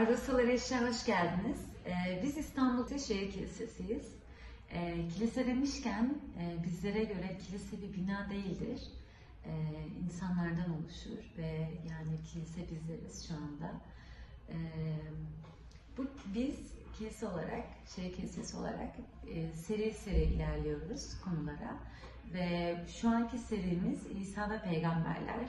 Herkese merhaba, Rusalar hoş geldiniz. Ee, biz İstanbul'da Şehir Kilisesi'yiz. Ee, kilise demişken e, bizlere göre kilise bir bina değildir. Ee, insanlardan oluşur ve yani kilise bizleriz şu anda. Bu Biz kilise olarak, Şehir Kilisesi olarak e, seri seri ilerliyoruz konulara. Ve şu anki serimiz İsa ve Peygamberler.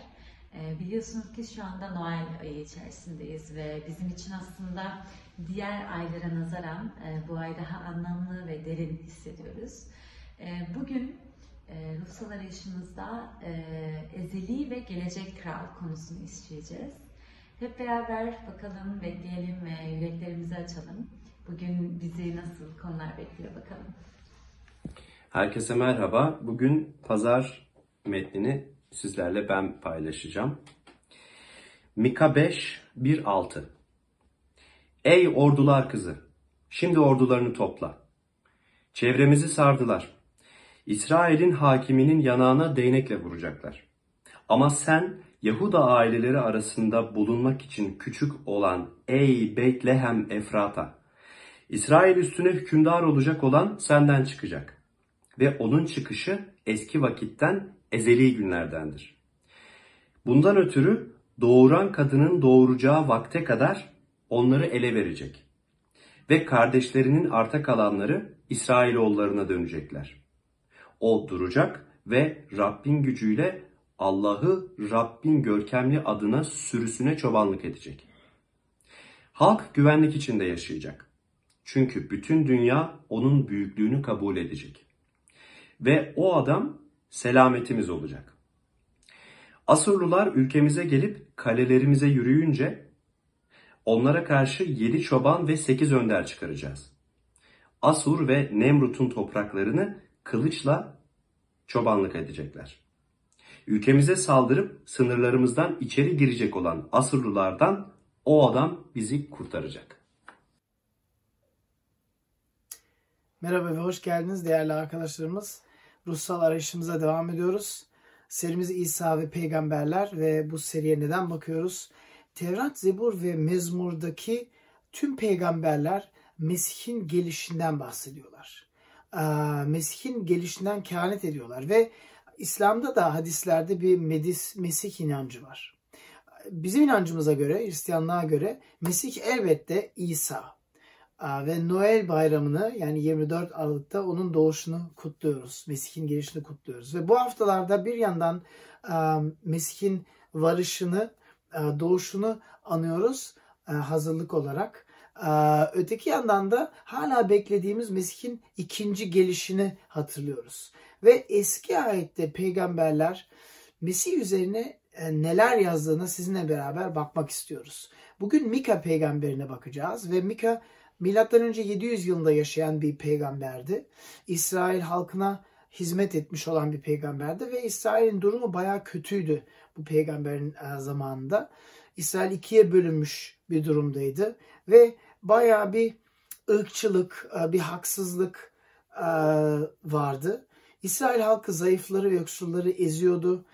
E, biliyorsunuz ki şu anda Noel ayı içerisindeyiz ve bizim için aslında diğer aylara nazaran e, bu ay daha anlamlı ve derin hissediyoruz. E, bugün e, ruhsal arayışımızda ezeli ve gelecek kral konusunu işleyeceğiz. Hep beraber bakalım, bekleyelim ve yüreklerimizi açalım. Bugün bizi nasıl konular bekliyor bakalım. Herkese merhaba. Bugün pazar metnini sizlerle ben paylaşacağım. Mika 5 1-6 Ey ordular kızı! Şimdi ordularını topla. Çevremizi sardılar. İsrail'in hakiminin yanağına değnekle vuracaklar. Ama sen Yahuda aileleri arasında bulunmak için küçük olan ey Betlehem Efrata! İsrail üstüne hükümdar olacak olan senden çıkacak. Ve onun çıkışı eski vakitten ezeli günlerdendir. Bundan ötürü doğuran kadının doğuracağı vakte kadar onları ele verecek. Ve kardeşlerinin arta kalanları İsrailoğullarına dönecekler. O duracak ve Rabbin gücüyle Allah'ı Rabbin görkemli adına sürüsüne çobanlık edecek. Halk güvenlik içinde yaşayacak. Çünkü bütün dünya onun büyüklüğünü kabul edecek. Ve o adam selametimiz olacak. Asurlular ülkemize gelip kalelerimize yürüyünce onlara karşı yedi çoban ve sekiz önder çıkaracağız. Asur ve Nemrut'un topraklarını kılıçla çobanlık edecekler. Ülkemize saldırıp sınırlarımızdan içeri girecek olan Asurlulardan o adam bizi kurtaracak. Merhaba ve hoş geldiniz değerli arkadaşlarımız. Ruhsal arayışımıza devam ediyoruz. Serimiz İsa ve Peygamberler ve bu seriye neden bakıyoruz? Tevrat, Zebur ve Mezmur'daki tüm peygamberler Mesih'in gelişinden bahsediyorlar. Mesih'in gelişinden kehanet ediyorlar ve İslam'da da hadislerde bir Medis, Mesih inancı var. Bizim inancımıza göre, Hristiyanlığa göre Mesih elbette İsa ve Noel bayramını yani 24 Aralık'ta onun doğuşunu kutluyoruz. Mesih'in gelişini kutluyoruz. Ve bu haftalarda bir yandan Mesih'in varışını, doğuşunu anıyoruz hazırlık olarak. Öteki yandan da hala beklediğimiz Mesih'in ikinci gelişini hatırlıyoruz. Ve eski ayette peygamberler Mesih üzerine neler yazdığına sizinle beraber bakmak istiyoruz. Bugün Mika peygamberine bakacağız ve Mika Milattan önce 700 yılında yaşayan bir peygamberdi. İsrail halkına hizmet etmiş olan bir peygamberdi ve İsrail'in durumu bayağı kötüydü bu peygamberin e, zamanında. İsrail ikiye bölünmüş bir durumdaydı ve bayağı bir ırkçılık, e, bir haksızlık e, vardı. İsrail halkı zayıfları ve yoksulları eziyordu.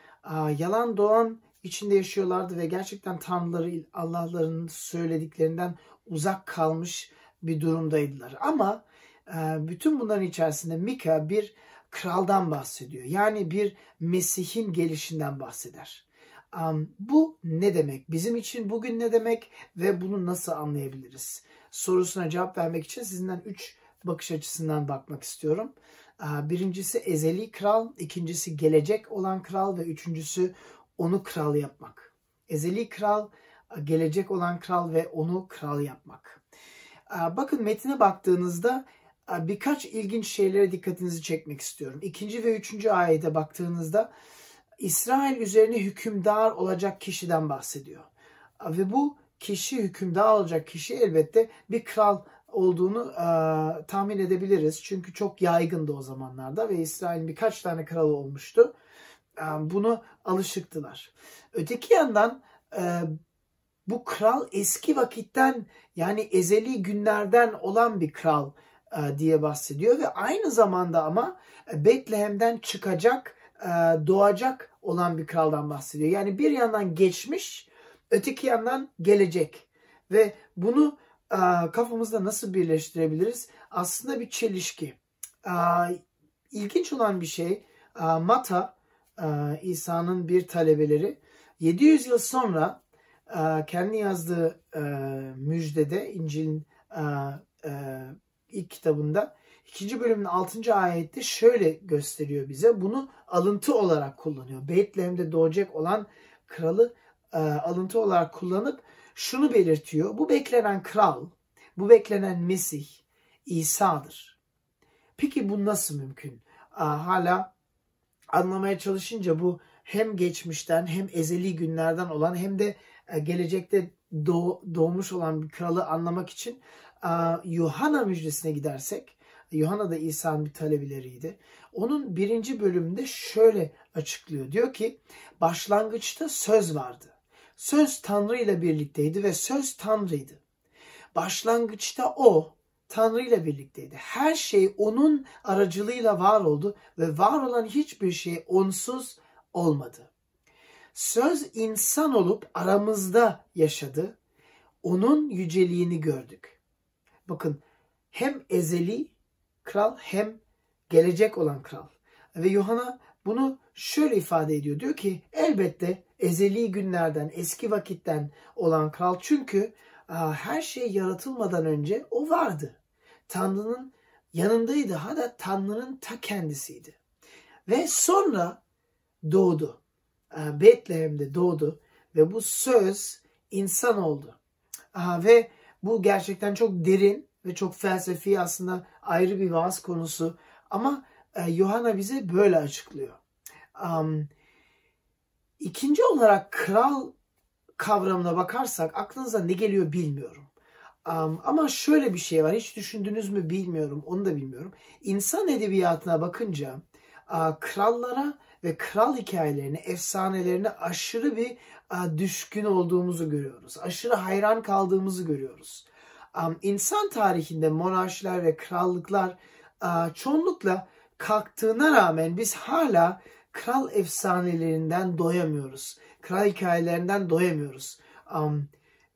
Yalan doğan içinde yaşıyorlardı ve gerçekten tanrıları, Allah'ların söylediklerinden uzak kalmış bir durumdaydılar. Ama e, bütün bunların içerisinde Mika bir kraldan bahsediyor. Yani bir Mesih'in gelişinden bahseder. Bu ne demek? Bizim için bugün ne demek ve bunu nasıl anlayabiliriz? Sorusuna cevap vermek için sizinden üç bakış açısından bakmak istiyorum. Birincisi ezeli kral, ikincisi gelecek olan kral ve üçüncüsü onu kral yapmak. Ezeli kral, gelecek olan kral ve onu kral yapmak. Bakın metine baktığınızda birkaç ilginç şeylere dikkatinizi çekmek istiyorum. İkinci ve üçüncü ayete baktığınızda İsrail üzerine hükümdar olacak kişiden bahsediyor. Ve bu kişi hükümdar olacak kişi elbette bir kral olduğunu e, tahmin edebiliriz. Çünkü çok yaygındı o zamanlarda ve İsrail'in birkaç tane kralı olmuştu. E, bunu alışıktılar. Öteki yandan e, bu kral eski vakitten yani ezeli günlerden olan bir kral e, diye bahsediyor ve aynı zamanda ama e, Betlehem'den çıkacak, e, doğacak olan bir kraldan bahsediyor. Yani bir yandan geçmiş, öteki yandan gelecek. Ve bunu kafamızda nasıl birleştirebiliriz? Aslında bir çelişki. İlginç olan bir şey Mata İsa'nın bir talebeleri 700 yıl sonra kendi yazdığı e, müjdede İncil'in e, e, ilk kitabında ikinci bölümün 6. ayette şöyle gösteriyor bize. Bunu alıntı olarak kullanıyor. Betlehem'de doğacak olan kralı alıntı olarak kullanıp şunu belirtiyor. Bu beklenen kral, bu beklenen Mesih İsa'dır. Peki bu nasıl mümkün? Hala anlamaya çalışınca bu hem geçmişten hem ezeli günlerden olan hem de gelecekte doğ, doğmuş olan bir kralı anlamak için e, Yuhanna müjdesine gidersek Yuhanna da İsa'nın bir talebeleriydi. Onun birinci bölümünde şöyle açıklıyor. Diyor ki başlangıçta söz vardı. Söz Tanrı ile birlikteydi ve söz Tanrı'ydı. Başlangıçta o Tanrı ile birlikteydi. Her şey onun aracılığıyla var oldu ve var olan hiçbir şey onsuz olmadı. Söz insan olup aramızda yaşadı. Onun yüceliğini gördük. Bakın hem ezeli kral hem gelecek olan kral. Ve Yohana bunu şöyle ifade ediyor. Diyor ki elbette ezeli günlerden, eski vakitten olan kral çünkü her şey yaratılmadan önce o vardı. Tanrı'nın yanındaydı. Hatta Tanrı'nın ta kendisiydi. Ve sonra doğdu. Betlehem'de doğdu ve bu söz insan oldu. Ve bu gerçekten çok derin ve çok felsefi aslında ayrı bir vaaz konusu. Ama Yohana bize böyle açıklıyor. İkinci olarak kral kavramına bakarsak aklınıza ne geliyor bilmiyorum. Um, ama şöyle bir şey var. Hiç düşündünüz mü bilmiyorum. Onu da bilmiyorum. İnsan edebiyatına bakınca uh, krallara ve kral hikayelerine, efsanelerine aşırı bir düşkün olduğumuzu görüyoruz. Aşırı hayran kaldığımızı görüyoruz. İnsan tarihinde monarşiler ve krallıklar çoğunlukla kalktığına rağmen biz hala kral efsanelerinden doyamıyoruz. Kral hikayelerinden doyamıyoruz.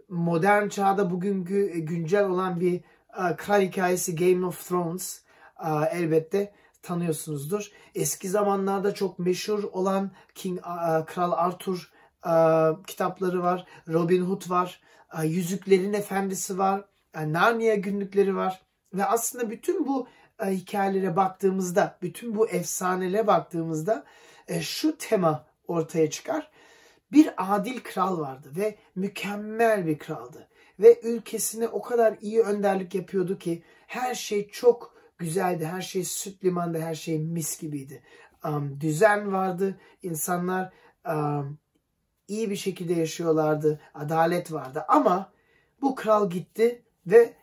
Modern çağda bugünkü e, güncel olan bir kral hikayesi Game of Thrones elbette tanıyorsunuzdur. Eski zamanlarda çok meşhur olan King Kral Arthur kitapları var. Robin Hood var. Yüzüklerin Efendisi var. Narnia günlükleri var. Ve aslında bütün bu hikayelere baktığımızda, bütün bu efsanelere baktığımızda uh, şu tema ortaya çıkar bir adil kral vardı ve mükemmel bir kraldı. Ve ülkesine o kadar iyi önderlik yapıyordu ki her şey çok güzeldi. Her şey süt limandı, her şey mis gibiydi. Um, düzen vardı, insanlar um, iyi bir şekilde yaşıyorlardı, adalet vardı. Ama bu kral gitti ve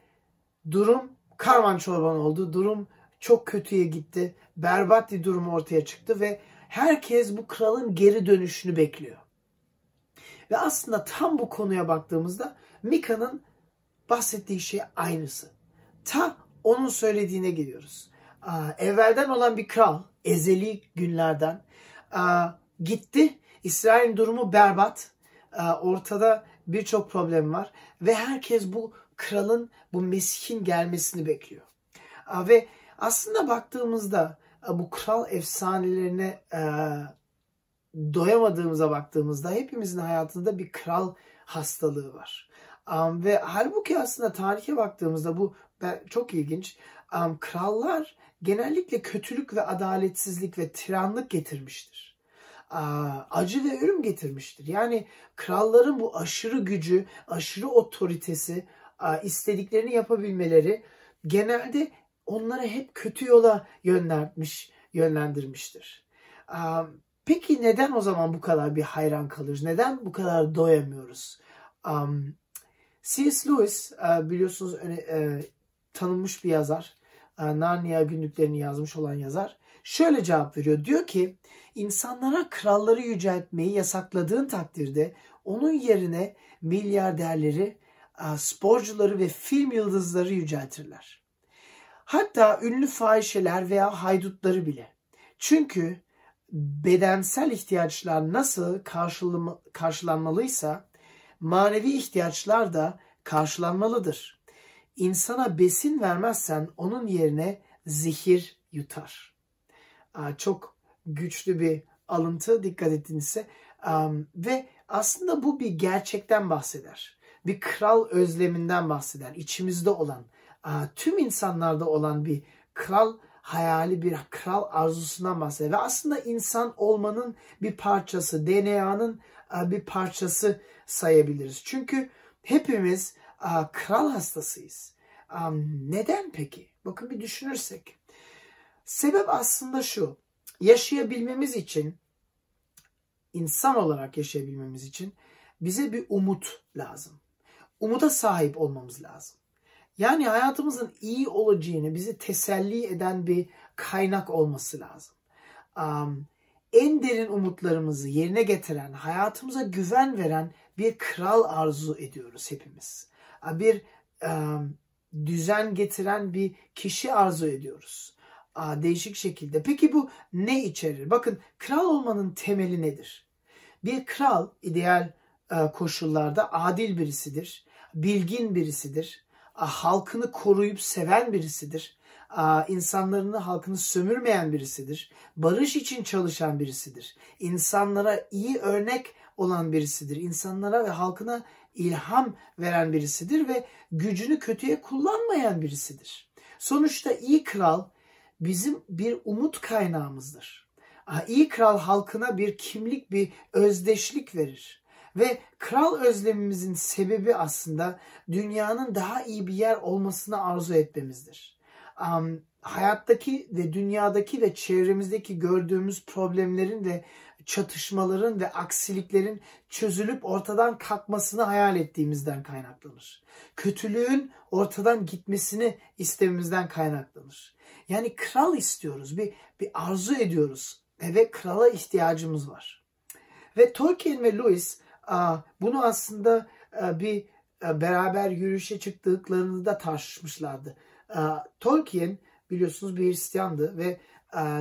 durum karman çorban oldu. Durum çok kötüye gitti. Berbat bir durum ortaya çıktı ve herkes bu kralın geri dönüşünü bekliyor. Ve aslında tam bu konuya baktığımızda Mika'nın bahsettiği şey aynısı. Ta onun söylediğine geliyoruz. Evvelden olan bir kral, ezeli günlerden gitti. İsrail'in durumu berbat. Ortada birçok problem var. Ve herkes bu kralın, bu Mesih'in gelmesini bekliyor. Ve aslında baktığımızda bu kral efsanelerine doyamadığımıza baktığımızda hepimizin hayatında bir kral hastalığı var. Um, ve halbuki aslında tarihe baktığımızda bu çok ilginç. Um, krallar genellikle kötülük ve adaletsizlik ve tiranlık getirmiştir. Uh, acı ve ölüm getirmiştir. Yani kralların bu aşırı gücü, aşırı otoritesi, uh, istediklerini yapabilmeleri genelde onları hep kötü yola yönlendirmiş, yönlendirmiştir. Um, Peki neden o zaman bu kadar bir hayran kalırız? Neden bu kadar doyamıyoruz? Um, C.S. Lewis biliyorsunuz tanınmış bir yazar. Uh, Narnia günlüklerini yazmış olan yazar. Şöyle cevap veriyor. Diyor ki insanlara kralları yüceltmeyi yasakladığın takdirde onun yerine milyarderleri, uh, sporcuları ve film yıldızları yüceltirler. Hatta ünlü fahişeler veya haydutları bile. Çünkü bedensel ihtiyaçlar nasıl karşılanmalıysa manevi ihtiyaçlar da karşılanmalıdır. İnsana besin vermezsen onun yerine zehir yutar. Çok güçlü bir alıntı dikkat ettiğinizse ve aslında bu bir gerçekten bahseder. Bir kral özleminden bahseder. İçimizde olan, tüm insanlarda olan bir kral hayali, bir kral arzusundan bahseder. Ve aslında insan olmanın bir parçası, DNA'nın bir parçası sayabiliriz. Çünkü hepimiz kral hastasıyız. Neden peki? Bakın bir düşünürsek. Sebep aslında şu. Yaşayabilmemiz için insan olarak yaşayabilmemiz için bize bir umut lazım. Umuda sahip olmamız lazım. Yani hayatımızın iyi olacağını bizi teselli eden bir kaynak olması lazım. En derin umutlarımızı yerine getiren, hayatımıza güven veren bir kral arzu ediyoruz hepimiz. Bir um, düzen getiren bir kişi arzu ediyoruz. Aa, değişik şekilde. Peki bu ne içerir? Bakın kral olmanın temeli nedir? Bir kral ideal e, koşullarda adil birisidir, bilgin birisidir, halkını koruyup seven birisidir, insanlarını, halkını sömürmeyen birisidir, barış için çalışan birisidir, insanlara iyi örnek olan birisidir, insanlara ve halkına ilham veren birisidir ve gücünü kötüye kullanmayan birisidir. Sonuçta iyi kral bizim bir umut kaynağımızdır. İyi kral halkına bir kimlik, bir özdeşlik verir. Ve kral özlemimizin sebebi aslında dünyanın daha iyi bir yer olmasını arzu etmemizdir. Hayattaki ve dünyadaki ve çevremizdeki gördüğümüz problemlerin ve çatışmaların ve aksiliklerin çözülüp ortadan kalkmasını hayal ettiğimizden kaynaklanır. Kötülüğün ortadan gitmesini istememizden kaynaklanır. Yani kral istiyoruz, bir, bir arzu ediyoruz ve krala ihtiyacımız var. Ve Tolkien ve Lewis bunu aslında bir beraber yürüyüşe çıktıklarında tartışmışlardı. Tolkien biliyorsunuz bir Hristiyandı ve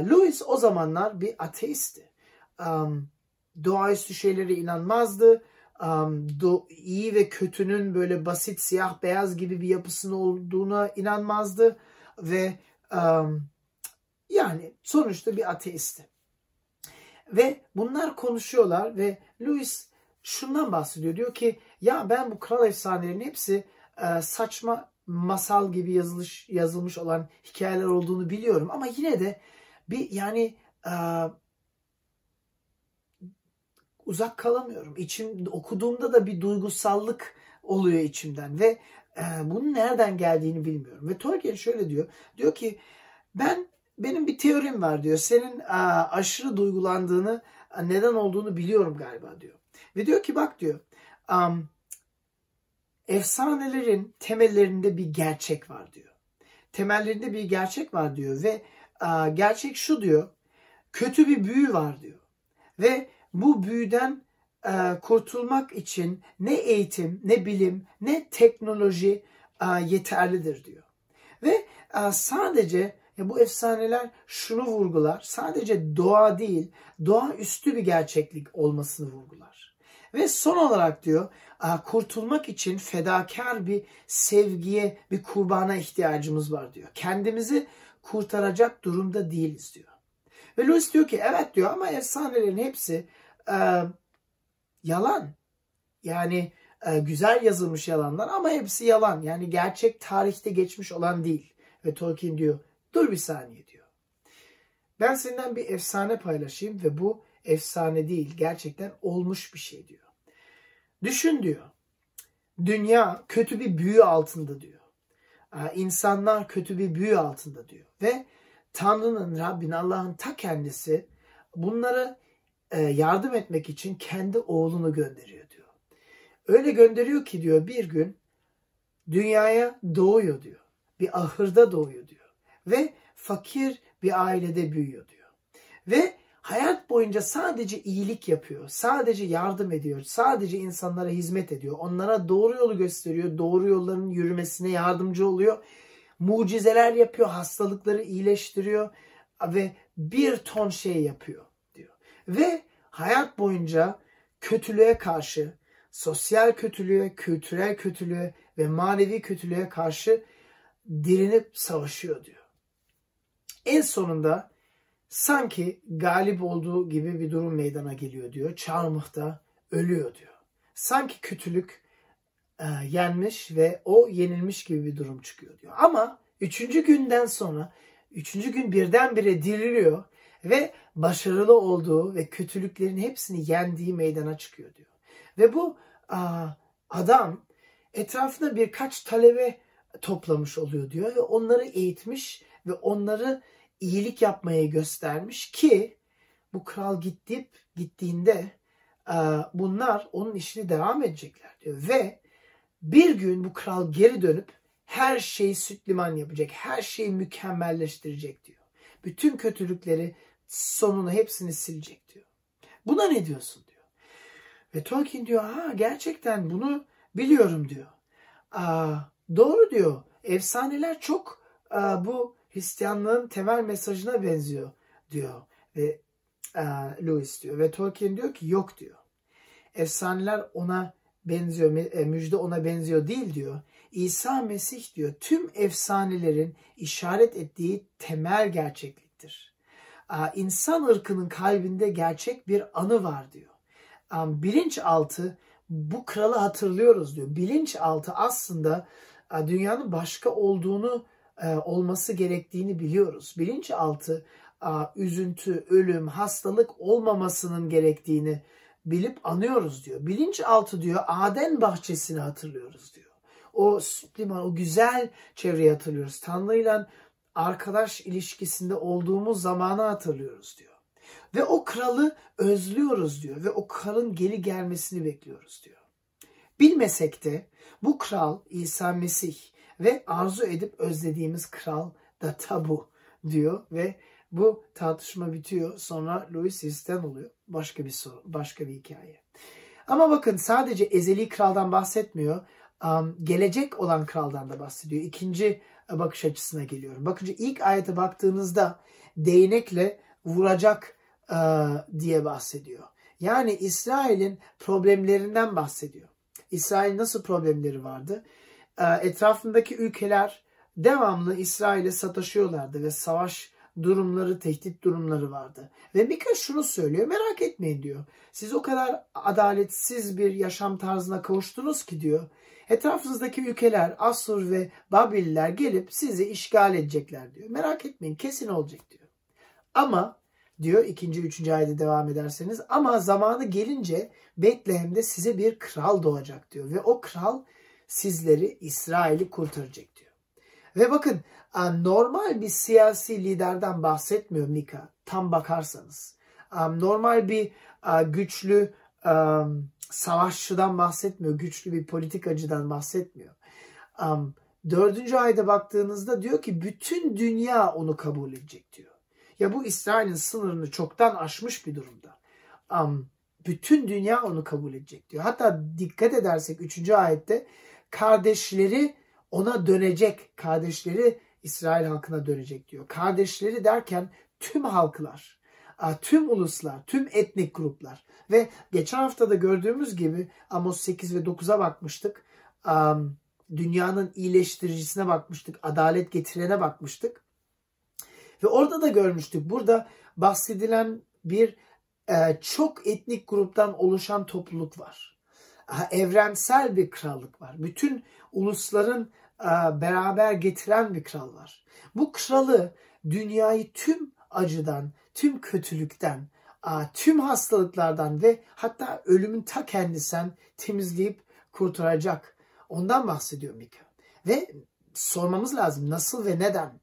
Lewis o zamanlar bir ateistti. Doğaüstü şeylere inanmazdı. iyi ve kötünün böyle basit siyah beyaz gibi bir yapısının olduğuna inanmazdı ve yani sonuçta bir ateistti. Ve bunlar konuşuyorlar ve Louis şundan bahsediyor. Diyor ki ya ben bu kral efsanelerinin hepsi e, saçma masal gibi yazılmış, yazılmış olan hikayeler olduğunu biliyorum. Ama yine de bir yani e, uzak kalamıyorum. İçim okuduğumda da bir duygusallık oluyor içimden ve e, bunun nereden geldiğini bilmiyorum. Ve Tolkien şöyle diyor. Diyor ki ben benim bir teorim var diyor. Senin a, aşırı duygulandığını neden olduğunu biliyorum galiba diyor. Ve diyor ki bak diyor um, efsanelerin temellerinde bir gerçek var diyor. Temellerinde bir gerçek var diyor ve a, gerçek şu diyor. Kötü bir büyü var diyor. Ve bu büyüden a, kurtulmak için ne eğitim, ne bilim, ne teknoloji a, yeterlidir diyor. Ve a, sadece ya bu efsaneler şunu vurgular. Sadece doğa değil, doğa üstü bir gerçeklik olmasını vurgular. Ve son olarak diyor, kurtulmak için fedakar bir sevgiye, bir kurbana ihtiyacımız var diyor. Kendimizi kurtaracak durumda değiliz diyor. Ve Lewis diyor ki evet diyor ama efsanelerin hepsi e, yalan. Yani e, güzel yazılmış yalanlar ama hepsi yalan. Yani gerçek tarihte geçmiş olan değil. Ve Tolkien diyor Dur bir saniye diyor. Ben senden bir efsane paylaşayım ve bu efsane değil gerçekten olmuş bir şey diyor. Düşün diyor. Dünya kötü bir büyü altında diyor. İnsanlar kötü bir büyü altında diyor. Ve Tanrı'nın, Rabbin, Allah'ın ta kendisi bunlara e, yardım etmek için kendi oğlunu gönderiyor diyor. Öyle gönderiyor ki diyor bir gün dünyaya doğuyor diyor. Bir ahırda doğuyor diyor ve fakir bir ailede büyüyor diyor. Ve hayat boyunca sadece iyilik yapıyor, sadece yardım ediyor, sadece insanlara hizmet ediyor, onlara doğru yolu gösteriyor, doğru yolların yürümesine yardımcı oluyor, mucizeler yapıyor, hastalıkları iyileştiriyor ve bir ton şey yapıyor. Ve hayat boyunca kötülüğe karşı, sosyal kötülüğe, kültürel kötülüğe ve manevi kötülüğe karşı direnip savaşıyor diyor. En sonunda sanki galip olduğu gibi bir durum meydana geliyor diyor. Çarmıhta ölüyor diyor. Sanki kötülük e, yenmiş ve o yenilmiş gibi bir durum çıkıyor diyor. Ama üçüncü günden sonra üçüncü gün birdenbire diriliyor ve başarılı olduğu ve kötülüklerin hepsini yendiği meydana çıkıyor diyor. Ve bu adam etrafında birkaç talebe toplamış oluyor diyor ve onları eğitmiş ve onları iyilik yapmayı göstermiş ki bu kral gidip gittiğinde bunlar onun işini devam edecekler diyor ve bir gün bu kral geri dönüp her şeyi süt liman yapacak, her şeyi mükemmelleştirecek diyor. Bütün kötülükleri sonunu hepsini silecek diyor. Buna ne diyorsun diyor. Ve Tolkien diyor ha gerçekten bunu biliyorum diyor. Aa, doğru diyor. Efsaneler çok aa, bu Hristiyanlığın temel mesajına benziyor diyor. Ve aa, Lewis diyor. Ve Tolkien diyor ki yok diyor. Efsaneler ona benziyor, e, müjde ona benziyor değil diyor. İsa Mesih diyor tüm efsanelerin işaret ettiği temel gerçekliktir. İnsan ırkının kalbinde gerçek bir anı var diyor. Bilinçaltı bu kralı hatırlıyoruz diyor. Bilinçaltı aslında dünyanın başka olduğunu olması gerektiğini biliyoruz. Bilinçaltı üzüntü, ölüm, hastalık olmamasının gerektiğini bilip anıyoruz diyor. Bilinçaltı diyor Aden bahçesini hatırlıyoruz diyor. O liman, o güzel çevreyi hatırlıyoruz. Tanrı'yla arkadaş ilişkisinde olduğumuz zamanı hatırlıyoruz diyor. Ve o kralı özlüyoruz diyor ve o kralın geri gelmesini bekliyoruz diyor. Bilmesek de bu kral İsa Mesih ve arzu edip özlediğimiz kral da tabu diyor ve bu tartışma bitiyor. Sonra Louis Histen oluyor. Başka bir soru, başka bir hikaye. Ama bakın sadece ezeli kraldan bahsetmiyor. Um, gelecek olan kraldan da bahsediyor. İkinci bakış açısına geliyorum. Bakınca ilk ayete baktığınızda değnekle vuracak uh, diye bahsediyor. Yani İsrail'in problemlerinden bahsediyor. İsrail nasıl problemleri vardı? Uh, etrafındaki ülkeler devamlı İsrail'e sataşıyorlardı ve savaş durumları, tehdit durumları vardı. Ve Mika şunu söylüyor, merak etmeyin diyor. Siz o kadar adaletsiz bir yaşam tarzına kavuştunuz ki diyor. Etrafınızdaki ülkeler, Asur ve Babiller gelip sizi işgal edecekler diyor. Merak etmeyin, kesin olacak diyor. Ama diyor ikinci, üçüncü ayda devam ederseniz ama zamanı gelince Betlehem'de size bir kral doğacak diyor. Ve o kral sizleri İsrail'i kurtaracak diyor. Ve bakın normal bir siyasi liderden bahsetmiyor Mika tam bakarsanız. Normal bir güçlü savaşçıdan bahsetmiyor. Güçlü bir politikacıdan bahsetmiyor. Dördüncü ayda baktığınızda diyor ki bütün dünya onu kabul edecek diyor. Ya bu İsrail'in sınırını çoktan aşmış bir durumda. Bütün dünya onu kabul edecek diyor. Hatta dikkat edersek üçüncü ayette kardeşleri ona dönecek. Kardeşleri İsrail halkına dönecek diyor. Kardeşleri derken tüm halklar, tüm uluslar, tüm etnik gruplar ve geçen hafta da gördüğümüz gibi Amos 8 ve 9'a bakmıştık. Dünyanın iyileştiricisine bakmıştık, adalet getirene bakmıştık. Ve orada da görmüştük. Burada bahsedilen bir e, çok etnik gruptan oluşan topluluk var. Evrensel bir krallık var. Bütün ulusların e, beraber getiren bir kral var. Bu kralı dünyayı tüm acıdan, tüm kötülükten, tüm hastalıklardan ve hatta ölümün ta kendisinden temizleyip kurtaracak. Ondan bahsediyor Mika. Ve sormamız lazım nasıl ve neden?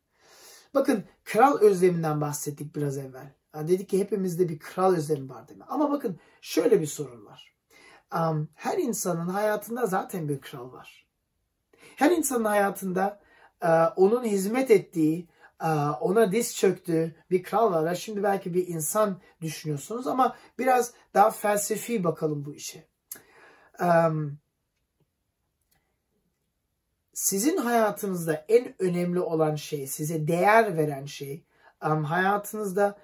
Bakın kral özleminden bahsettik biraz evvel. Dedik ki hepimizde bir kral özlemi var değil mi? Ama bakın şöyle bir sorun var. Her insanın hayatında zaten bir kral var. Her insanın hayatında e, onun hizmet ettiği, ona diz çöktüğü bir kral var. Şimdi belki bir insan düşünüyorsunuz ama biraz daha felsefi bakalım bu işe. Sizin hayatınızda en önemli olan şey, size değer veren şey, hayatınızda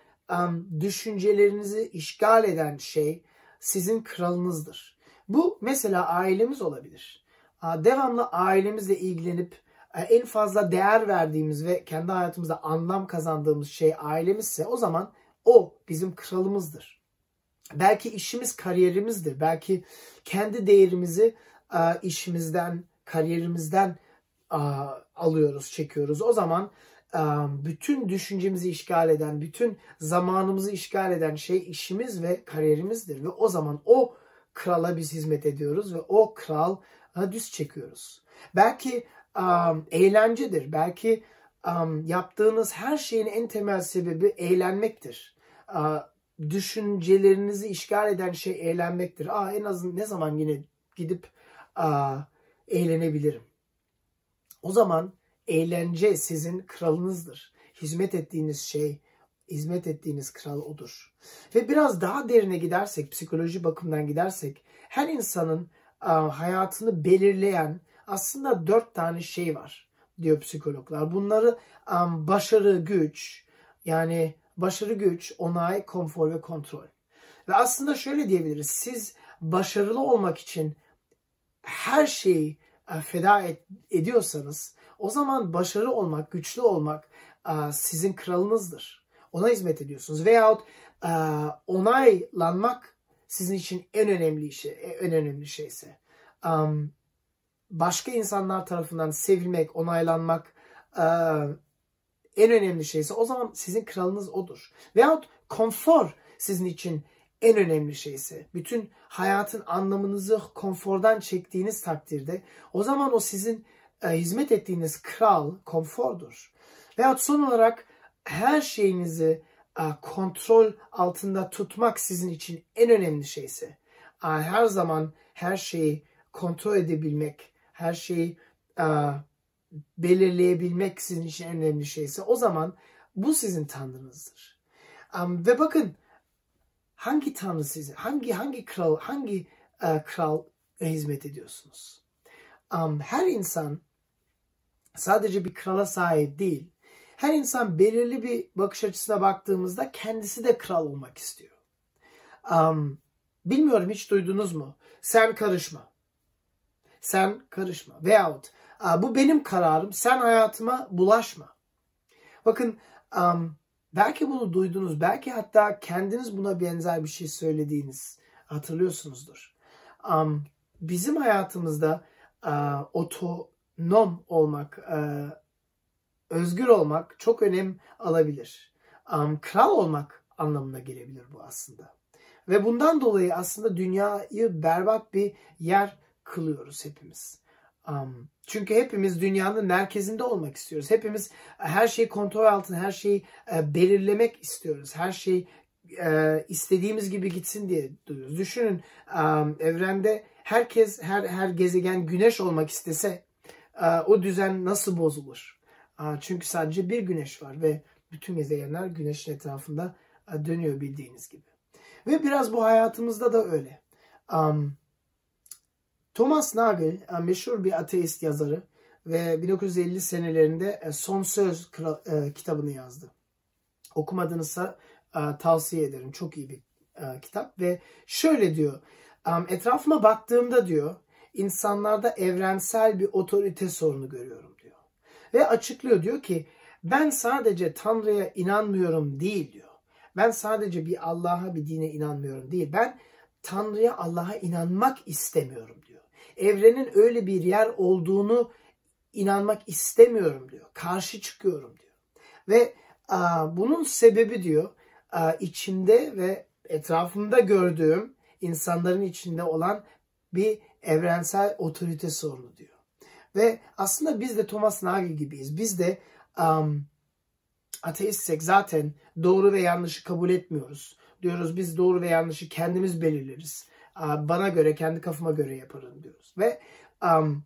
düşüncelerinizi işgal eden şey sizin kralınızdır. Bu mesela ailemiz olabilir devamlı ailemizle ilgilenip en fazla değer verdiğimiz ve kendi hayatımızda anlam kazandığımız şey ailemizse o zaman o bizim kralımızdır. Belki işimiz kariyerimizdir. Belki kendi değerimizi e, işimizden, kariyerimizden e, alıyoruz, çekiyoruz. O zaman e, bütün düşüncemizi işgal eden, bütün zamanımızı işgal eden şey işimiz ve kariyerimizdir. Ve o zaman o krala biz hizmet ediyoruz ve o kral düz çekiyoruz. Belki um, eğlencedir. Belki um, yaptığınız her şeyin en temel sebebi eğlenmektir. Uh, düşüncelerinizi işgal eden şey eğlenmektir. Aa, en azından ne zaman yine gidip uh, eğlenebilirim. O zaman eğlence sizin kralınızdır. Hizmet ettiğiniz şey, hizmet ettiğiniz kral odur. Ve biraz daha derine gidersek, psikoloji bakımından gidersek, her insanın hayatını belirleyen aslında dört tane şey var diyor psikologlar. Bunları um, başarı, güç, yani başarı, güç, onay, konfor ve kontrol. Ve aslında şöyle diyebiliriz. Siz başarılı olmak için her şeyi uh, feda et, ediyorsanız o zaman başarılı olmak, güçlü olmak uh, sizin kralınızdır. Ona hizmet ediyorsunuz. Veyahut uh, onaylanmak sizin için en önemli şey, en önemli şeyse. Başka insanlar tarafından sevilmek, onaylanmak e, en önemli şeyse o zaman sizin kralınız odur. Veyahut konfor sizin için en önemli şeyse, bütün hayatın anlamınızı konfordan çektiğiniz takdirde o zaman o sizin e, hizmet ettiğiniz kral konfordur. Veyahut son olarak her şeyinizi e, kontrol altında tutmak sizin için en önemli şeyse, e, her zaman her şeyi kontrol edebilmek, her şeyi e, belirleyebilmek sizin için en önemli şeyse o zaman bu sizin tanrınızdır. Um, ve bakın hangi tanrı size, hangi hangi kral, hangi e, kral hizmet ediyorsunuz? Um, her insan sadece bir krala sahip değil. Her insan belirli bir bakış açısına baktığımızda kendisi de kral olmak istiyor. Um, bilmiyorum hiç duydunuz mu? Sen karışma. Sen karışma. Veyahut bu benim kararım. Sen hayatıma bulaşma. Bakın belki bunu duydunuz. Belki hatta kendiniz buna benzer bir şey söylediğiniz hatırlıyorsunuzdur. Bizim hayatımızda otonom olmak, özgür olmak çok önem alabilir. Kral olmak anlamına gelebilir bu aslında. Ve bundan dolayı aslında dünyayı berbat bir yer kılıyoruz hepimiz. Um, çünkü hepimiz dünyanın merkezinde olmak istiyoruz. Hepimiz her şeyi kontrol altında, her şeyi e, belirlemek istiyoruz. Her şey e, istediğimiz gibi gitsin diye duyuyoruz. Düşünün um, evrende herkes, her her gezegen güneş olmak istese e, o düzen nasıl bozulur? E, çünkü sadece bir güneş var ve bütün gezegenler güneşin etrafında e, dönüyor bildiğiniz gibi. Ve biraz bu hayatımızda da öyle. Um, Thomas Nagel e, meşhur bir ateist yazarı ve 1950 senelerinde e, Son Söz e, kitabını yazdı. Okumadığınızsa tavsiye ederim. Çok iyi bir kitap ve şöyle diyor. Etrafıma baktığımda diyor insanlarda evrensel bir otorite sorunu görüyorum diyor. Ve açıklıyor diyor ki ben sadece Tanrı'ya inanmıyorum değil diyor. Ben sadece bir Allah'a bir dine inanmıyorum değil. Ben Tanrı'ya Allah'a inanmak istemiyorum diyor evrenin öyle bir yer olduğunu inanmak istemiyorum diyor. Karşı çıkıyorum diyor. Ve a, bunun sebebi diyor a, içimde ve etrafımda gördüğüm insanların içinde olan bir evrensel otorite sorunu diyor. Ve aslında biz de Thomas Nagel gibiyiz. Biz de um, ateistsek zaten doğru ve yanlışı kabul etmiyoruz. Diyoruz biz doğru ve yanlışı kendimiz belirleriz bana göre, kendi kafama göre yaparım diyoruz. Ve um,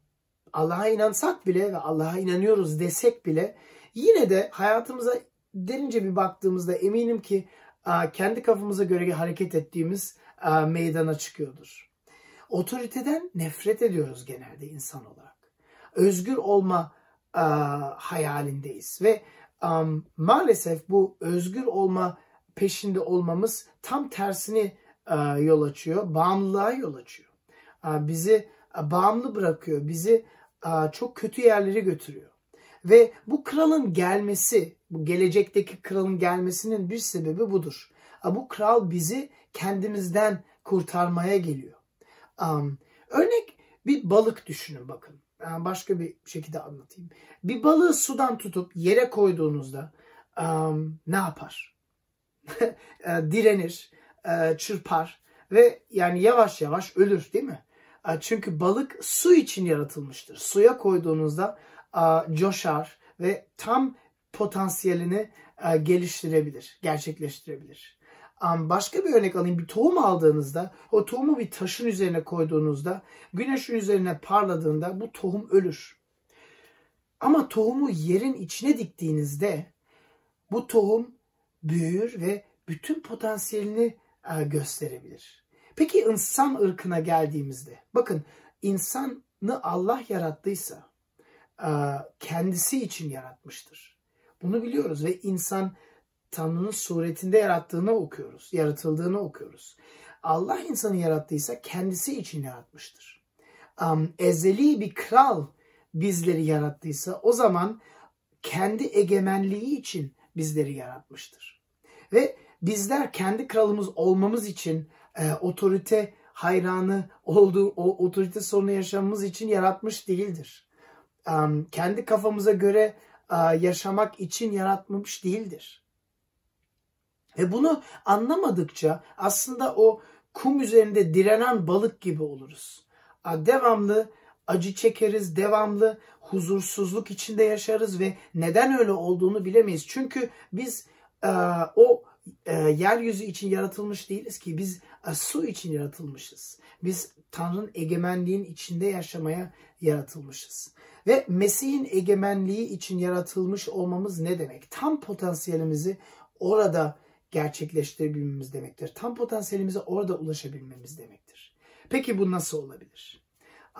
Allah'a inansak bile ve Allah'a inanıyoruz desek bile yine de hayatımıza derince bir baktığımızda eminim ki kendi kafamıza göre hareket ettiğimiz meydana çıkıyordur. Otoriteden nefret ediyoruz genelde insan olarak. Özgür olma hayalindeyiz ve maalesef bu özgür olma peşinde olmamız tam tersini yol açıyor. Bağımlılığa yol açıyor. E, bizi bağımlı bırakıyor. Bizi çok kötü yerlere götürüyor. Ve bu kralın gelmesi, bu gelecekteki kralın gelmesinin bir sebebi budur. Bu kral bizi kendimizden kurtarmaya geliyor. Örnek bir balık düşünün bakın. Başka bir şekilde anlatayım. Bir balığı sudan tutup yere koyduğunuzda ne yapar? Direnir, çırpar ve yani yavaş yavaş ölür değil mi? Çünkü balık su için yaratılmıştır. Suya koyduğunuzda coşar ve tam potansiyelini geliştirebilir, gerçekleştirebilir. Başka bir örnek alayım. Bir tohum aldığınızda, o tohumu bir taşın üzerine koyduğunuzda, güneşin üzerine parladığında bu tohum ölür. Ama tohumu yerin içine diktiğinizde bu tohum büyür ve bütün potansiyelini gösterebilir. Peki insan ırkına geldiğimizde, bakın insanı Allah yarattıysa kendisi için yaratmıştır. Bunu biliyoruz ve insan Tanrı'nın suretinde yarattığını okuyoruz, yaratıldığını okuyoruz. Allah insanı yarattıysa kendisi için yaratmıştır. Um, ezeli bir kral bizleri yarattıysa o zaman kendi egemenliği için bizleri yaratmıştır. Ve bizler kendi kralımız olmamız için e, otorite hayranı olduğu o otorite sorunu yaşamamız için yaratmış değildir. Um, kendi kafamıza göre uh, yaşamak için yaratmamış değildir. Ve bunu anlamadıkça aslında o kum üzerinde direnen balık gibi oluruz. Devamlı acı çekeriz, devamlı huzursuzluk içinde yaşarız ve neden öyle olduğunu bilemeyiz. Çünkü biz e, o e, yeryüzü için yaratılmış değiliz ki biz e, su için yaratılmışız. Biz Tanrı'nın egemenliğin içinde yaşamaya yaratılmışız. Ve Mesih'in egemenliği için yaratılmış olmamız ne demek? Tam potansiyelimizi orada gerçekleştirebilmemiz demektir. Tam potansiyelimize orada ulaşabilmemiz demektir. Peki bu nasıl olabilir?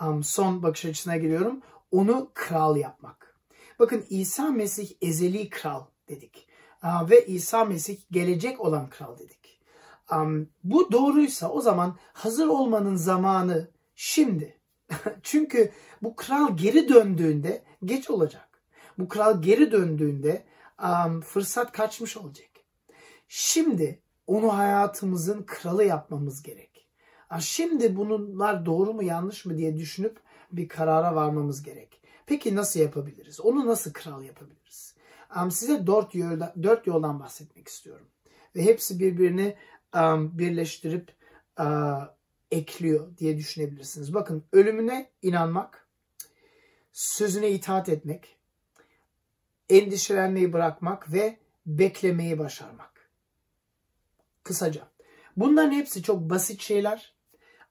Um, son bakış açısına geliyorum. Onu kral yapmak. Bakın İsa Mesih ezeli kral dedik. Ve İsa Mesih gelecek olan kral dedik. Bu doğruysa o zaman hazır olmanın zamanı şimdi. Çünkü bu kral geri döndüğünde geç olacak. Bu kral geri döndüğünde fırsat kaçmış olacak. Şimdi onu hayatımızın kralı yapmamız gerek. Şimdi bunlar doğru mu yanlış mı diye düşünüp bir karara varmamız gerek. Peki nasıl yapabiliriz? Onu nasıl kral yapabiliriz? Size dört yoldan, dört yoldan bahsetmek istiyorum. Ve hepsi birbirini birleştirip ekliyor diye düşünebilirsiniz. Bakın ölümüne inanmak, sözüne itaat etmek, endişelenmeyi bırakmak ve beklemeyi başarmak. Kısaca. Bunların hepsi çok basit şeyler.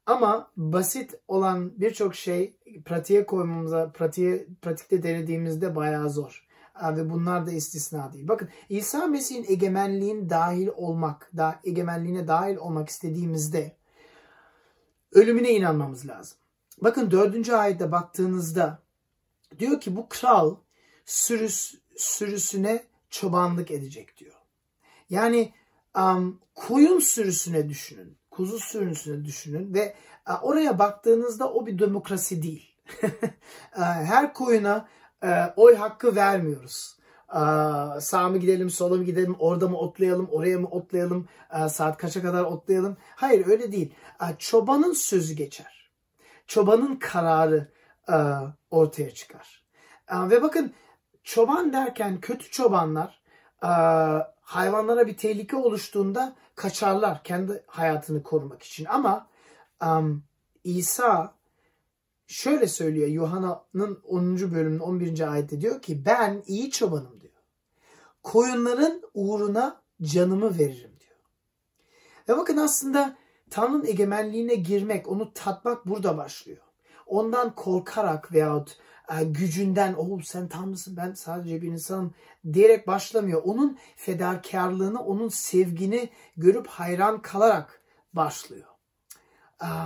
Ama basit olan birçok şey pratiğe koymamıza, pratiğe, pratikte denediğimizde bayağı zor. Ve bunlar da istisna değil. Bakın İsa Mesih'in egemenliğin dahil olmak, da, egemenliğine dahil olmak istediğimizde ölümüne inanmamız lazım. Bakın dördüncü ayette baktığınızda diyor ki bu kral sürüs, sürüsüne çobanlık edecek diyor. Yani um, koyun sürüsüne düşünün. Kuzu sürüsüne düşünün ve uh, oraya baktığınızda o bir demokrasi değil. Her koyuna uh, oy hakkı vermiyoruz. Uh, sağ mı gidelim, sola mı gidelim, orada mı otlayalım, oraya mı otlayalım, uh, saat kaça kadar otlayalım. Hayır öyle değil. Uh, çobanın sözü geçer. Çobanın kararı uh, ortaya çıkar. Uh, ve bakın çoban derken kötü çobanlar uh, hayvanlara bir tehlike oluştuğunda kaçarlar kendi hayatını korumak için. Ama um, İsa şöyle söylüyor Yuhanna'nın 10. bölümünün 11. ayette diyor ki ben iyi çobanım diyor. Koyunların uğruna canımı veririm diyor. Ve bakın aslında Tanrı'nın egemenliğine girmek, onu tatmak burada başlıyor. Ondan korkarak veyahut e, gücünden oh sen tanrısın ben sadece bir insanım diyerek başlamıyor. Onun fedakarlığını, onun sevgini görüp hayran kalarak başlıyor.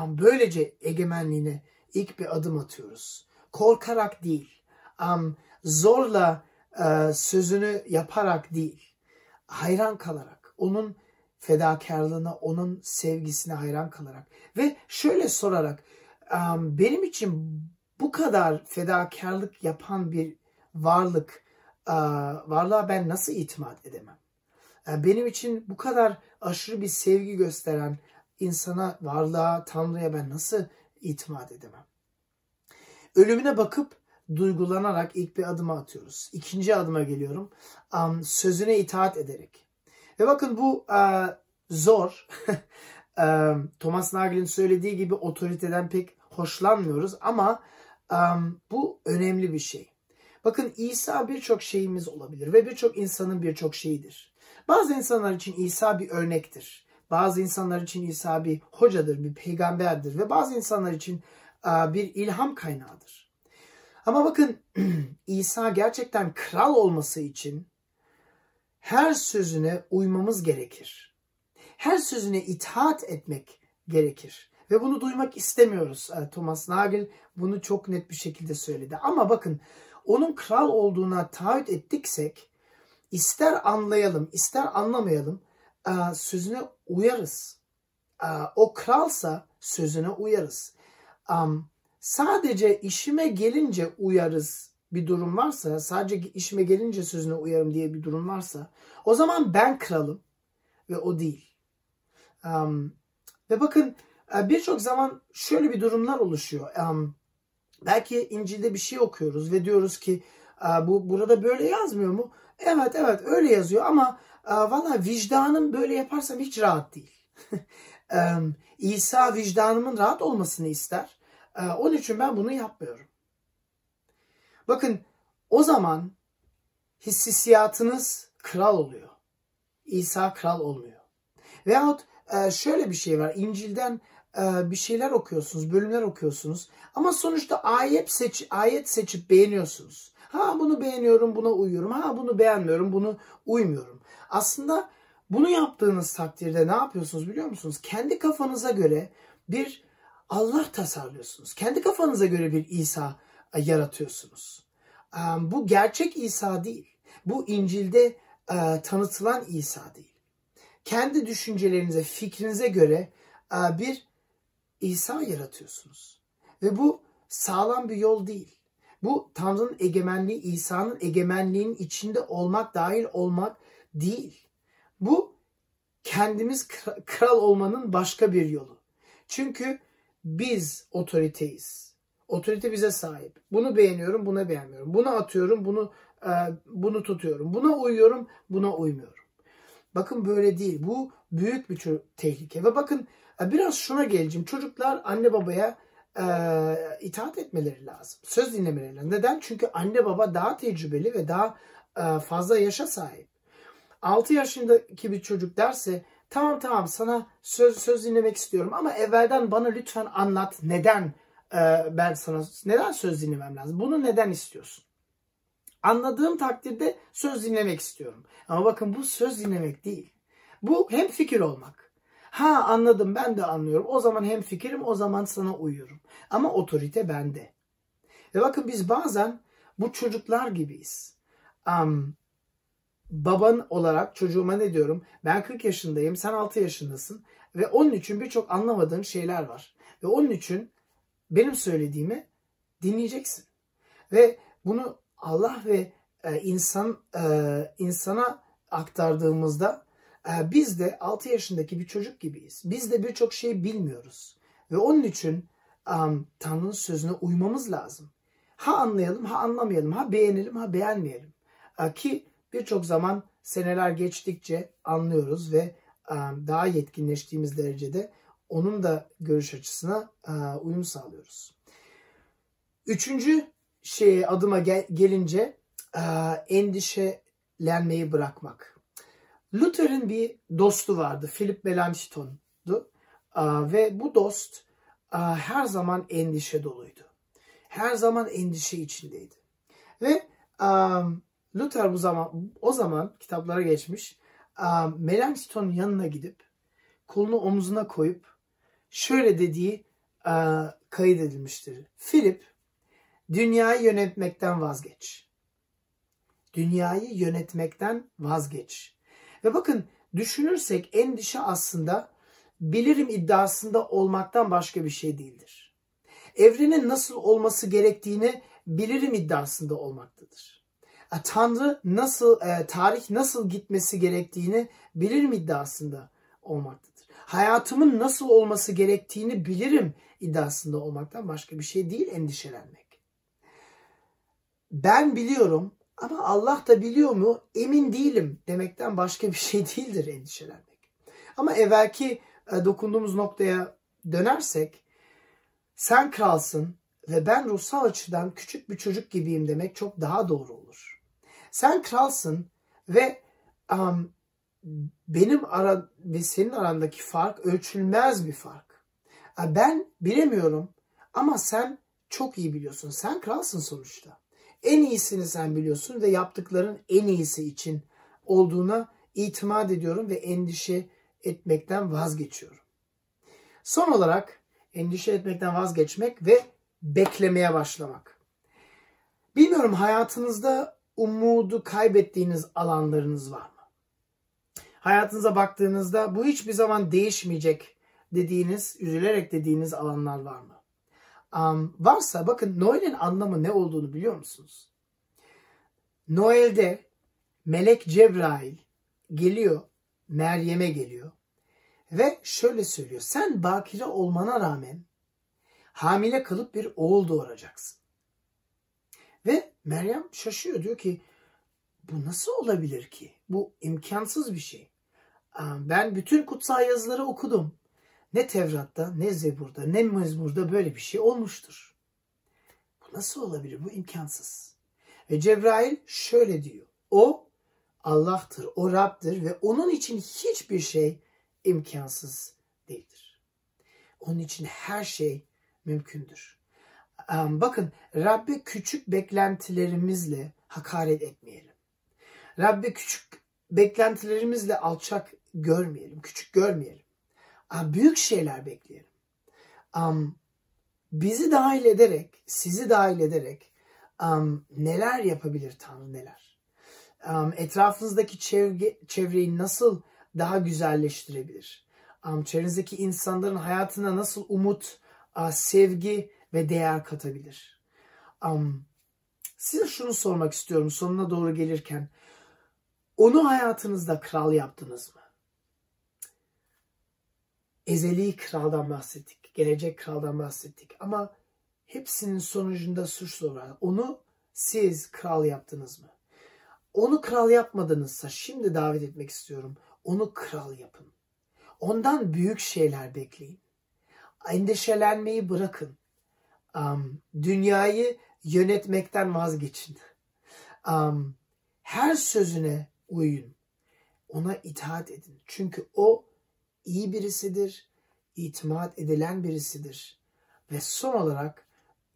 Böylece egemenliğine ilk bir adım atıyoruz. Korkarak değil, zorla e, sözünü yaparak değil, hayran kalarak, onun fedakarlığına, onun sevgisine hayran kalarak ve şöyle sorarak um, benim için bu kadar fedakarlık yapan bir varlık, uh, varlığa ben nasıl itimat edemem? Uh, benim için bu kadar aşırı bir sevgi gösteren insana, varlığa, Tanrı'ya ben nasıl itimat edemem? Ölümüne bakıp duygulanarak ilk bir adıma atıyoruz. İkinci adıma geliyorum. Um, sözüne itaat ederek. Ve bakın bu uh, zor. um, Thomas Nagel'in söylediği gibi otoriteden pek hoşlanmıyoruz ama um, bu önemli bir şey. Bakın İsa birçok şeyimiz olabilir ve birçok insanın birçok şeyidir. Bazı insanlar için İsa bir örnektir. Bazı insanlar için İsa bir hocadır, bir peygamberdir ve bazı insanlar için uh, bir ilham kaynağıdır. Ama bakın İsa gerçekten kral olması için her sözüne uymamız gerekir. Her sözüne itaat etmek gerekir. Ve bunu duymak istemiyoruz. Thomas Nagel bunu çok net bir şekilde söyledi. Ama bakın onun kral olduğuna taahhüt ettiksek ister anlayalım ister anlamayalım sözüne uyarız. O kralsa sözüne uyarız. Sadece işime gelince uyarız bir durum varsa, sadece işime gelince sözüne uyarım diye bir durum varsa, o zaman ben kralım ve o değil. Ve bakın birçok zaman şöyle bir durumlar oluşuyor. Belki İncil'de bir şey okuyoruz ve diyoruz ki bu burada böyle yazmıyor mu? Evet evet öyle yazıyor ama valla vicdanım böyle yaparsam hiç rahat değil. um, İsa vicdanımın rahat olmasını ister. Onun için ben bunu yapmıyorum. Bakın o zaman hissiyatınız kral oluyor. İsa kral olmuyor. Veyahut şöyle bir şey var. İncil'den bir şeyler okuyorsunuz, bölümler okuyorsunuz. Ama sonuçta ayet seç ayet seçip beğeniyorsunuz. Ha bunu beğeniyorum, buna uyuyorum. Ha bunu beğenmiyorum, bunu uymuyorum. Aslında bunu yaptığınız takdirde ne yapıyorsunuz biliyor musunuz? Kendi kafanıza göre bir Allah tasarlıyorsunuz. Kendi kafanıza göre bir İsa yaratıyorsunuz. Bu gerçek İsa değil. Bu İncil'de tanıtılan İsa değil. Kendi düşüncelerinize, fikrinize göre bir İsa yaratıyorsunuz. Ve bu sağlam bir yol değil. Bu Tanrı'nın egemenliği, İsa'nın egemenliğinin içinde olmak, dahil olmak değil. Bu kendimiz kral olmanın başka bir yolu. Çünkü biz otoriteyiz. Otorite bize sahip. Bunu beğeniyorum, buna beğenmiyorum. Bunu atıyorum, bunu e, bunu tutuyorum. Buna uyuyorum, buna uymuyorum. Bakın böyle değil. Bu büyük bir tehlike. Ve bakın e, biraz şuna geleceğim. Çocuklar anne babaya e, itaat etmeleri lazım. Söz dinlemeleri lazım. Neden? Çünkü anne baba daha tecrübeli ve daha e, fazla yaşa sahip. 6 yaşındaki bir çocuk derse tamam tamam sana söz söz dinlemek istiyorum ama evvelden bana lütfen anlat neden e, ben sana neden söz dinlemem lazım? Bunu neden istiyorsun? Anladığım takdirde söz dinlemek istiyorum. Ama bakın bu söz dinlemek değil. Bu hem fikir olmak. Ha anladım ben de anlıyorum. O zaman hem fikirim o zaman sana uyuyorum. Ama otorite bende. Ve bakın biz bazen bu çocuklar gibiyiz. Um, baban olarak çocuğuma ne diyorum? Ben 40 yaşındayım, sen 6 yaşındasın ve onun için birçok anlamadığın şeyler var. Ve onun için benim söylediğimi dinleyeceksin. Ve bunu Allah ve e, insan e, insana aktardığımızda e, biz de 6 yaşındaki bir çocuk gibiyiz. Biz de birçok şey bilmiyoruz. Ve onun için Tanrı'nın sözüne uymamız lazım. Ha anlayalım, ha anlamayalım, ha beğenelim, ha beğenmeyelim. Ki birçok zaman seneler geçtikçe anlıyoruz ve um, daha yetkinleştiğimiz derecede onun da görüş açısına uh, uyum sağlıyoruz. Üçüncü şeye adıma gel- gelince uh, endişelenmeyi bırakmak. Luther'in bir dostu vardı. Philip Melanchthon'du. Ve bu dost her zaman endişe doluydu. Her zaman endişe içindeydi. Ve Luther bu zaman o zaman kitaplara geçmiş. Melanchthon'un yanına gidip kolunu omzuna koyup şöyle dediği uh, kaydedilmiştir. Philip dünyayı yönetmekten vazgeç. Dünyayı yönetmekten vazgeç. Ve bakın düşünürsek endişe aslında bilirim iddiasında olmaktan başka bir şey değildir. evrenin nasıl olması gerektiğini bilirim iddiasında olmaktadır. E, Tanrı nasıl, e, tarih nasıl gitmesi gerektiğini bilirim iddiasında olmaktadır. Hayatımın nasıl olması gerektiğini bilirim iddiasında olmaktan başka bir şey değil endişelenmek. Ben biliyorum ama Allah da biliyor mu emin değilim demekten başka bir şey değildir endişelenmek. Ama evvelki e, dokunduğumuz noktaya dönersek sen kralsın ve ben ruhsal açıdan küçük bir çocuk gibiyim demek çok daha doğru olur. Sen kralsın ve um, benim ara ve senin arandaki fark ölçülmez bir fark. Ben bilemiyorum ama sen çok iyi biliyorsun. Sen kralsın sonuçta. En iyisini sen biliyorsun ve yaptıkların en iyisi için olduğuna itimat ediyorum ve endişe etmekten vazgeçiyorum. Son olarak endişe etmekten vazgeçmek ve beklemeye başlamak. Bilmiyorum hayatınızda umudu kaybettiğiniz alanlarınız var mı? Hayatınıza baktığınızda bu hiçbir zaman değişmeyecek dediğiniz, üzülerek dediğiniz alanlar var mı? Um, varsa bakın Noel'in anlamı ne olduğunu biliyor musunuz? Noel'de Melek Cebrail geliyor, Meryem'e geliyor ve şöyle söylüyor. Sen bakire olmana rağmen hamile kalıp bir oğul doğuracaksın. Meryem şaşıyor diyor ki bu nasıl olabilir ki? Bu imkansız bir şey. Ben bütün kutsal yazıları okudum. Ne Tevrat'ta, ne Zebur'da, ne Mezmur'da böyle bir şey olmuştur. Bu nasıl olabilir? Bu imkansız. Ve Cebrail şöyle diyor. O Allah'tır, o Rab'dır ve onun için hiçbir şey imkansız değildir. Onun için her şey mümkündür. Bakın Rabbe küçük beklentilerimizle hakaret etmeyelim. Rabbe küçük beklentilerimizle alçak görmeyelim, küçük görmeyelim. Büyük şeyler bekleyelim. Bizi dahil ederek, sizi dahil ederek neler yapabilir Tanrı neler? Etrafınızdaki çevre, çevreyi nasıl daha güzelleştirebilir? Çevrenizdeki insanların hayatına nasıl umut, sevgi ve değer katabilir? Am, Size şunu sormak istiyorum sonuna doğru gelirken. Onu hayatınızda kral yaptınız mı? Ezeli kraldan bahsettik. Gelecek kraldan bahsettik. Ama hepsinin sonucunda suç var. Onu siz kral yaptınız mı? Onu kral yapmadınızsa şimdi davet etmek istiyorum. Onu kral yapın. Ondan büyük şeyler bekleyin. Endişelenmeyi bırakın. Am, dünyayı yönetmekten vazgeçin. Am, her sözüne uyun. Ona itaat edin. Çünkü o iyi birisidir, itimat edilen birisidir. Ve son olarak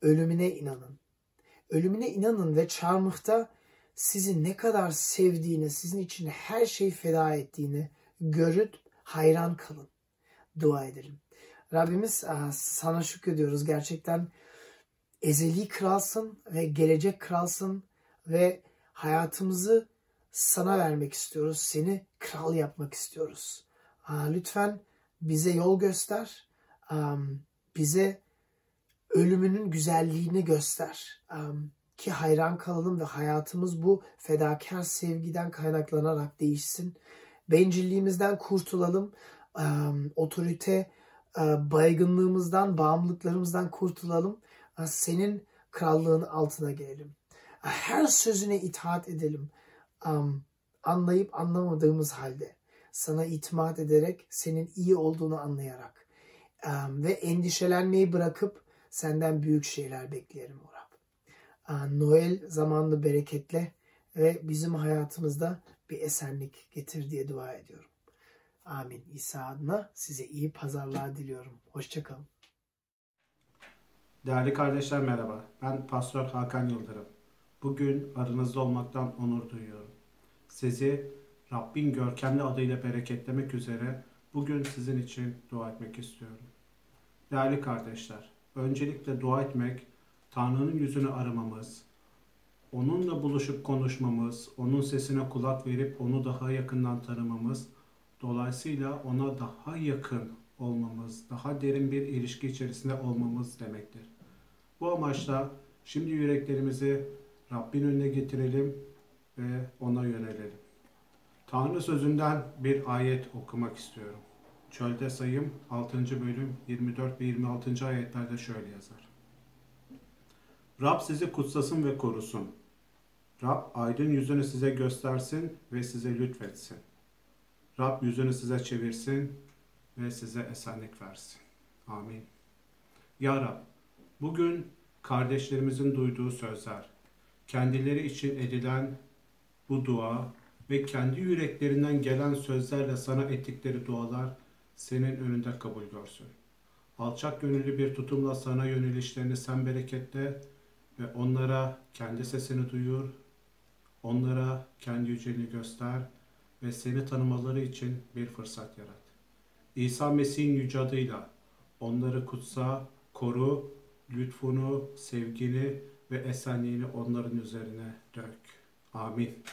ölümüne inanın. Ölümüne inanın ve çarmıhta sizi ne kadar sevdiğini, sizin için her şeyi feda ettiğini görüp hayran kalın. Dua edelim. Rabbimiz ah, sana şükrediyoruz. Gerçekten ezeli kralsın ve gelecek kralsın ve hayatımızı sana vermek istiyoruz. Seni kral yapmak istiyoruz. Lütfen bize yol göster. Bize ölümünün güzelliğini göster. Ki hayran kalalım ve hayatımız bu fedakar sevgiden kaynaklanarak değişsin. Bencilliğimizden kurtulalım. Otorite e, baygınlığımızdan, bağımlılıklarımızdan kurtulalım. Senin krallığın altına gelelim. Her sözüne itaat edelim. Anlayıp anlamadığımız halde sana itimat ederek senin iyi olduğunu anlayarak ve endişelenmeyi bırakıp senden büyük şeyler bekleyelim o Rab. Noel zamanlı bereketle ve bizim hayatımızda bir esenlik getir diye dua ediyorum. Amin. İsa adına size iyi pazarlar diliyorum. Hoşçakalın. Değerli kardeşler merhaba. Ben Pastör Hakan Yıldırım. Bugün aranızda olmaktan onur duyuyorum. Sizi Rabbin görkemli adıyla bereketlemek üzere bugün sizin için dua etmek istiyorum. Değerli kardeşler, öncelikle dua etmek, Tanrı'nın yüzünü aramamız, onunla buluşup konuşmamız, onun sesine kulak verip onu daha yakından tanımamız, dolayısıyla ona daha yakın olmamız, daha derin bir ilişki içerisinde olmamız demektir. Bu amaçla şimdi yüreklerimizi Rabbin önüne getirelim ve ona yönelelim. Tanrı sözünden bir ayet okumak istiyorum. Çölde sayım 6. bölüm 24 ve 26. ayetlerde şöyle yazar. Rab sizi kutsasın ve korusun. Rab aydın yüzünü size göstersin ve size lütfetsin. Rab yüzünü size çevirsin ve size esenlik versin. Amin. Ya Rab, bugün kardeşlerimizin duyduğu sözler, kendileri için edilen bu dua ve kendi yüreklerinden gelen sözlerle sana ettikleri dualar senin önünde kabul görsün. Alçak gönüllü bir tutumla sana yönelişlerini sen bereketle ve onlara kendi sesini duyur, onlara kendi yüceliğini göster ve seni tanımaları için bir fırsat yarat. İsa Mesih'in yüce adıyla onları kutsa, koru, lütfunu, sevgini ve esenliğini onların üzerine dök. Amin.